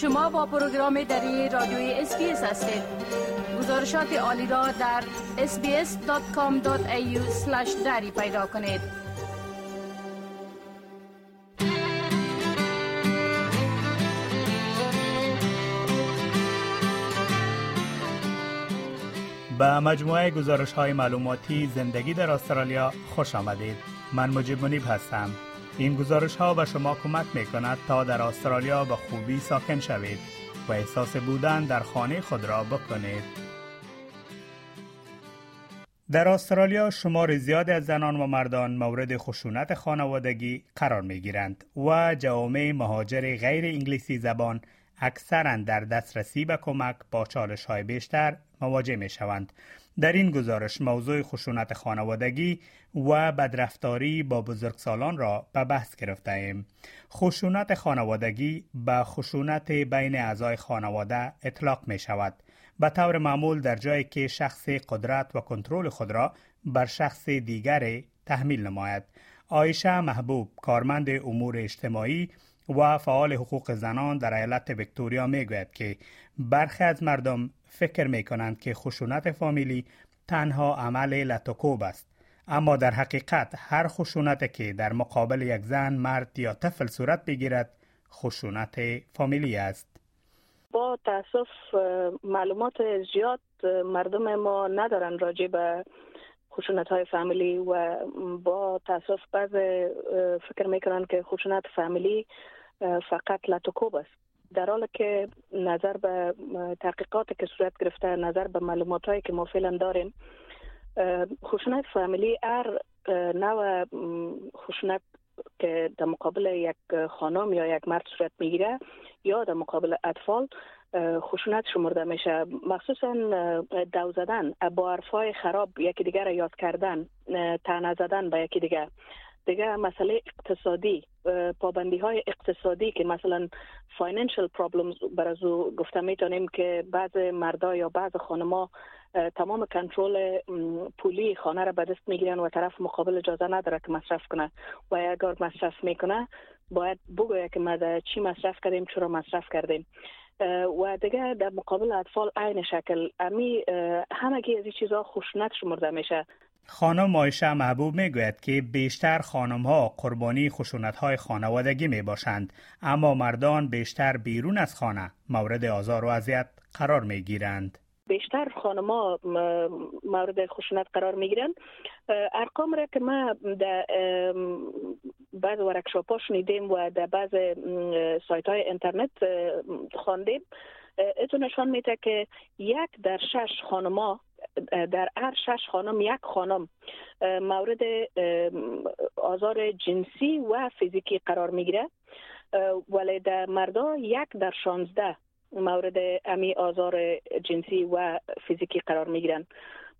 شما با پروگرام دری رادیوی SBS هستید. گزارشات عالی را در sbs.com.au دری پیدا کنید. به مجموعه گزارش های معلوماتی زندگی در استرالیا خوش آمدید. من مجیب منیب هستم. این گزارش ها به شما کمک می کند تا در استرالیا به خوبی ساکن شوید و احساس بودن در خانه خود را بکنید. در استرالیا شمار زیاد از زنان و مردان مورد خشونت خانوادگی قرار می گیرند و جوامع مهاجر غیر انگلیسی زبان اکثرا در دسترسی به کمک با چالش های بیشتر مواجه می شوند. در این گزارش موضوع خشونت خانوادگی و بدرفتاری با بزرگسالان را به بحث گرفته ایم. خشونت خانوادگی به خشونت بین اعضای خانواده اطلاق می شود. به طور معمول در جایی که شخص قدرت و کنترل خود را بر شخص دیگر تحمیل نماید. آیشه محبوب کارمند امور اجتماعی و فعال حقوق زنان در ایالت ویکتوریا می گوید که برخی از مردم فکر می کنند که خشونت فامیلی تنها عمل لطوکوب است. اما در حقیقت هر خشونت که در مقابل یک زن مرد یا طفل صورت بگیرد خشونت فامیلی است. با تاسف معلومات زیاد مردم ما ندارن راجع به خشونت های فامیلی و با تاسف بعض فکر می‌کنن که خشونت فامیلی فقط لطوکوب است. در حالی که نظر به تحقیقات که صورت گرفته نظر به معلومات هایی که ما فعلا داریم خشونت فامیلی هر نوع خشونت که در مقابل یک خانم یا یک مرد صورت می‌گیره یا در مقابل اطفال خشونت شمرده میشه. مخصوصا دو زدن با حرفای خراب یکی دیگر یاد کردن تنه زدن به یکی دیگر. دیگه مسئله اقتصادی. پابندی های اقتصادی که مثلا فاینانشل پرابلمز برازو گفته می‌تونیم که بعض مردا یا بعض خانما تمام کنترل پولی خانه را به دست می‌گیرن و طرف مقابل اجازه نداره که مصرف کنه. و اگر مصرف می‌کنه باید بگویه که ما چی مصرف کردیم چرا مصرف کردیم. و دیگه در مقابل اطفال عین شکل. امی همگی از این چیزها خشونت شمرده میشه. خانم مایشه محبوب می گوید که بیشتر خانم ها قربانی خشونت های خانوادگی می باشند اما مردان بیشتر بیرون از خانه مورد آزار و اذیت قرار می گیرند. بیشتر خانما مورد خشونت قرار می گیرند ارقام را که ما در بعض ورکشاپ ها شنیدیم و در بعض سایت های اینترنت خواندیم اتو نشان میده که یک در شش خانما در هر شش خانم یک خانم مورد آزار جنسی و فیزیکی قرار می‌گیره. ولی در مردا یک در شانزده مورد امی آزار جنسی و فیزیکی قرار می‌گیرن.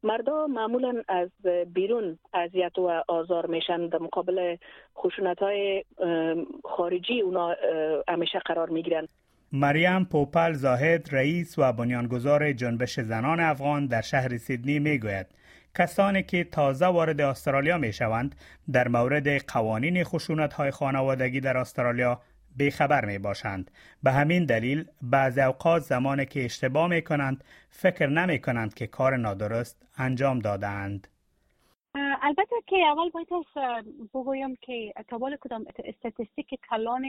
مردا معمولا از بیرون اذیت و آزار میشن. در مقابل خشونت های خارجی اونا همیشه قرار می‌گیرن. مریم پوپل زاهد رئیس و بنیانگذار جنبش زنان افغان در شهر سیدنی می گوید کسانی که تازه وارد استرالیا می شوند در مورد قوانین خشونت های خانوادگی در استرالیا بیخبر می باشند. به همین دلیل بعض اوقات زمانی که اشتباه می کنند فکر نمی کنند که کار نادرست انجام دادند. البته که اول باید بگویم که تا کدام استاتستیک کلان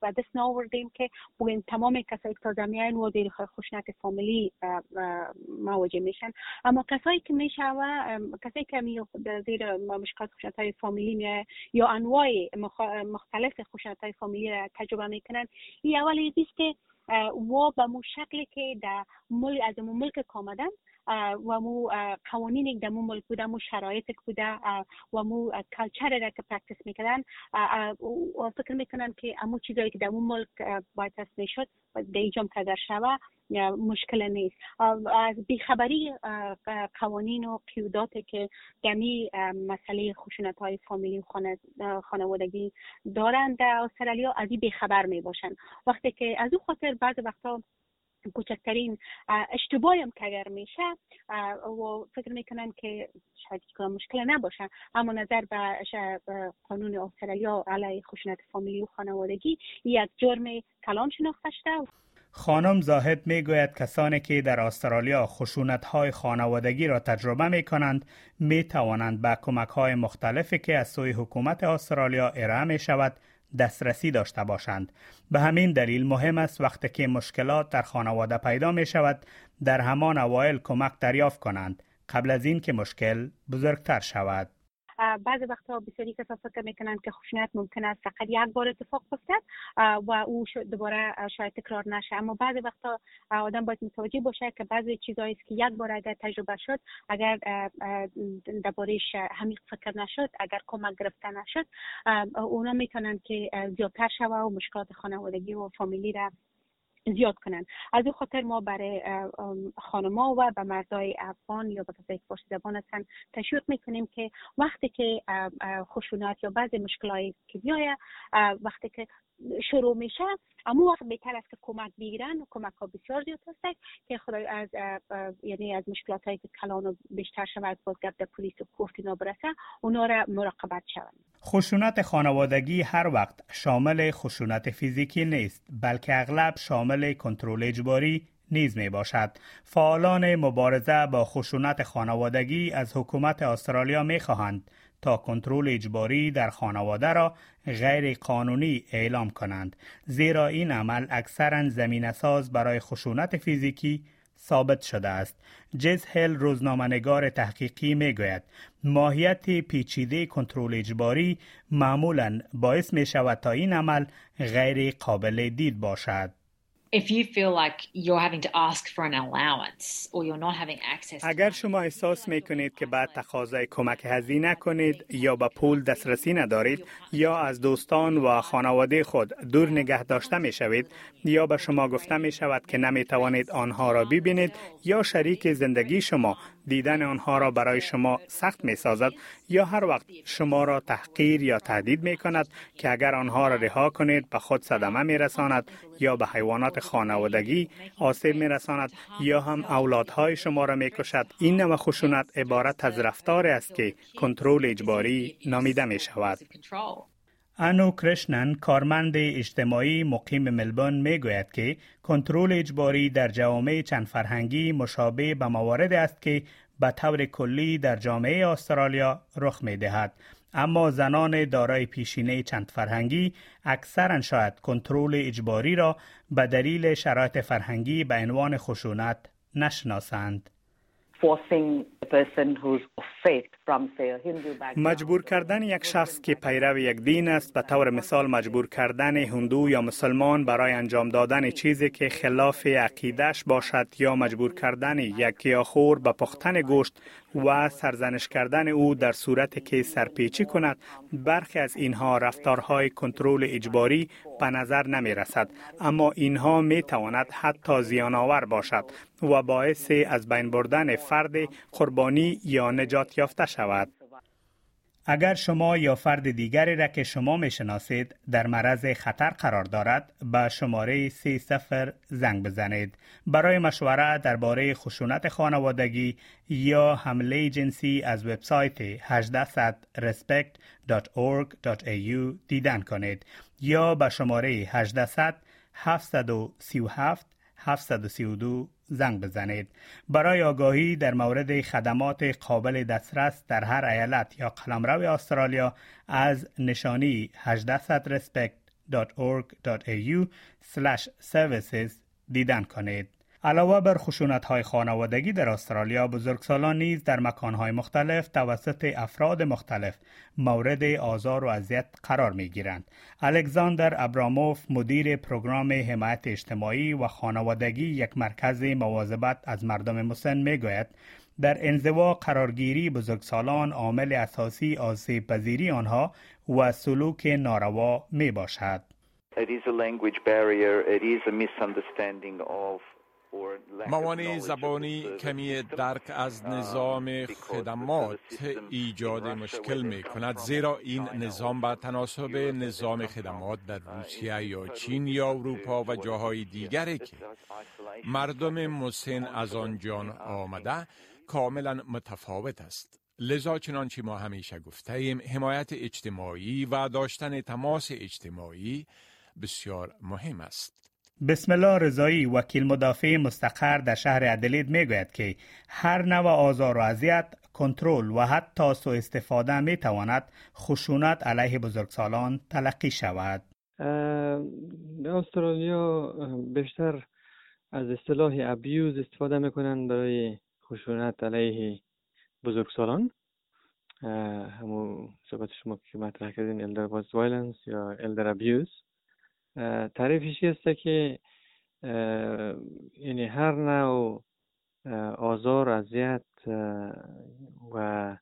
به دست نآوردیم که بگویم تمام کسایی که تازه میاین و دیر خوشنک فامیلی مواجه میشن. اما کسایی که میشه و کسایی که زیر مشکلات خوشنک های فامیلی یا انواع مختلف خوشنک های فامیلی را تجربه می‌کنن این اول که و به شکلی که در ملک از ملک کامدن و مو قوانین در مو ملک بوده مو شرایط بوده و مو کلچر را که پرکتس می‌کردن و فکر می‌کنن که امو چیزایی که در ملک باید می‌شد در ایجام کرده شوه مشکل نیست. از بیخبری قوانین و قیودات که دمی مسئله خشونت های فامیلی و خانوادگی دارند در استرالیا از این بیخبر می باشند وقتی که از او خاطر بعض وقتا کوچکترین اشتباهی هم که اگر میشه و فکر می‌کنن که شاید مشکل نباشه. اما نظر به قانون استرالیا علیه خشونت فامیلی و خانوادگی یک جرم کلان شناخته شده خانم زاهد می گوید کسانی که در استرالیا خشونت های خانوادگی را تجربه می کنند می توانند به کمک های مختلفی که از سوی حکومت استرالیا ارائه می شود دسترسی داشته باشند. به همین دلیل مهم است وقتی که مشکلات در خانواده پیدا می شود در همان اوایل کمک دریافت کنند. قبل از این که مشکل بزرگتر شود. بعضی وقتها بسیاری کسا فکر می‌کنند که خشونت ممکن است فقط یک بار اتفاق بیفتد و او دوباره شاید تکرار نشه. اما بعضی وقتا آدم باید متوجه باشه که بعضی چیزایی که یک بار اگر تجربه شد اگر دربارهش همیق فکر نشد اگر کمک گرفته نشد اونا می‌تونن که زیادتر شوه و مشکلات خانوادگی و فامیلی را زیاد کنن. از این خاطر ما برای خانما و به مردای افغان یا به کسایی که فارسی زبان هستن تشویق می‌کنیم که وقتی که خشونت یا بعضی مشکلاتی که بیایه وقتی که شروع میشه اما وقت بهتر است که کمک بگیرن کمک ها بسیار زیاد هست که خدای از یعنی از مشکلات هایی که کلان بیشتر شود بازگرد پلیس و کوفت اینا برسه اونا را مراقبت شوند. خشونت خانوادگی هر وقت شامل خشونت فیزیکی نیست بلکه اغلب شامل کنترل اجباری نیز می باشد. فعالان مبارزه با خشونت خانوادگی از حکومت استرالیا می خواهند تا کنترل اجباری در خانواده را غیر قانونی اعلام کنند زیرا این عمل اکثرا زمین ساز برای خشونت فیزیکی ثابت شده است. جز هل روزنامه‌نگار تحقیقی می گوید ماهیت پیچیده کنترل اجباری معمولا باعث می شود تا این عمل غیر قابل دید باشد. اگر شما احساس می کنید که بعد تقاضای کمک هزینه کنید یا به پول دسترسی ندارید یا از دوستان و خانواده خود دور نگه داشته می شوید یا به شما گفته می شود که نمی توانید آنها را ببینید یا شریک زندگی شما دیدن آنها را برای شما سخت می سازد یا هر وقت شما را تحقیر یا تهدید می کند که اگر آنها را رها کنید به خود صدمه می رساند یا به حیوانات خانوادگی آسیب می رساند یا هم اولادهای شما را می کشد این نوع خشونت عبارت از رفتار است که کنترل اجباری نامیده می شود انو کرشنن کارمند اجتماعی مقیم ملبورن می گوید که کنترل اجباری در جوامع چند فرهنگی مشابه به موارد است که به طور کلی در جامعه استرالیا رخ می دهد. اما زنان دارای پیشینه چند فرهنگی اکثرا شاید کنترل اجباری را به دلیل شرایط فرهنگی به عنوان خشونت نشناسند. مجبور کردن یک شخص که پیرو یک دین است به طور مثال مجبور کردن هندو یا مسلمان برای انجام دادن چیزی که خلاف عقیدش باشد یا مجبور کردن یک گیاهخوار به پختن گوشت و سرزنش کردن او در صورت که سرپیچی کند برخی از اینها رفتارهای کنترل اجباری به نظر نمی رسد اما اینها می تواند حتی زیانآور باشد و باعث از بین بردن فرد قربانی یا نجات یافته شود. اگر شما یا فرد دیگری را که شما می شناسید در معرض خطر قرار دارد به شماره 30 زنگ بزنید. برای مشوره درباره خشونت خانوادگی یا حمله جنسی از وبسایت 1800 respect.org.au دیدن کنید یا به شماره 1800 737 732 زنگ بزنید. برای آگاهی در مورد خدمات قابل دسترس در هر ایالت یا قلمرو استرالیا از نشانی 1800respect.org.au services دیدن کنید. علاوه بر خشونت های خانوادگی در استرالیا بزرگسالان نیز در مکان های مختلف توسط افراد مختلف مورد آزار و اذیت قرار می گیرند. الکساندر ابراموف مدیر پروگرام حمایت اجتماعی و خانوادگی یک مرکز مواظبت از مردم مسن می گوید در انزوا قرارگیری بزرگسالان عامل اساسی آسیب پذیری آنها و سلوک ناروا می باشد. It is a language barrier, it is a misunderstanding of موانع زبانی کمی درک از نظام خدمات ایجاد مشکل می کند زیرا این نظام به تناسب نظام خدمات در روسیه یا چین یا اروپا و جاهای دیگری که مردم مسن از آنجا آمده کاملا متفاوت است. لذا چنانچه ما همیشه گفته ایم حمایت اجتماعی و داشتن تماس اجتماعی بسیار مهم است. بسم الله رضایی وکیل مدافع مستقر در شهر ادلید می گوید که هر نوع آزار و اذیت کنترل و حتی سو استفاده می تواند خشونت علیه بزرگسالان تلقی شود. استرالیا بیشتر از اصطلاح ابیوز استفاده می‌کنن برای خشونت علیه بزرگسالان. همون صحبت شما که مطرح کردین elder violence یا elder abuse. تعریفش است که یعنی هر نوع آزار اذیت و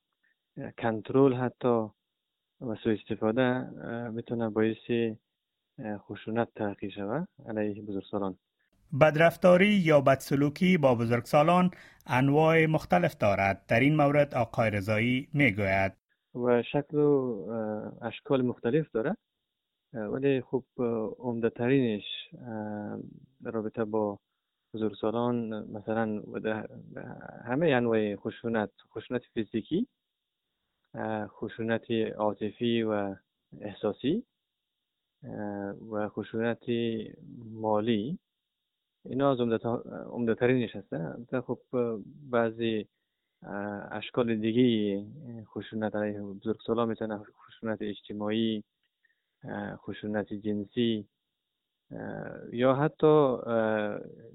کنترل حتی و سوء استفاده می‌تونه باعث خشونت ترقی شود علیه بزرگسالان. بدرفتاری یا بدسلوکی با بزرگسالان انواع مختلف دارد. در این مورد آقای رضایی می‌گوید. و شکل و اشکال مختلف دارد ولی خب عمده ترینش در رابطه با بزرگسالان مثلا همه انواع خشونت خشونت فیزیکی خشونت عاطفی و احساسی و خشونت مالی. اینا از عمده ترینش هستن. خب بعضی اشکال دیگه خشونت علیه بزرگسالان می‌تونه خشونت اجتماعی خشونت جنسی یا حتی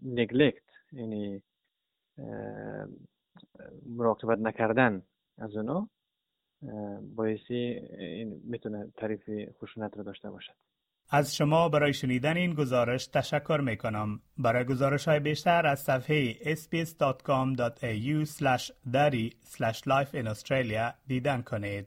نگلکت یعنی مراقبت نکردن از اونا باعثی می‌تونه تعریف خشونت رو داشته باشد از شما برای شنیدن این گزارش تشکر می کنم. برای گزارش های بیشتر از صفحه sbs.com.au dari life in Australia دیدن کنید.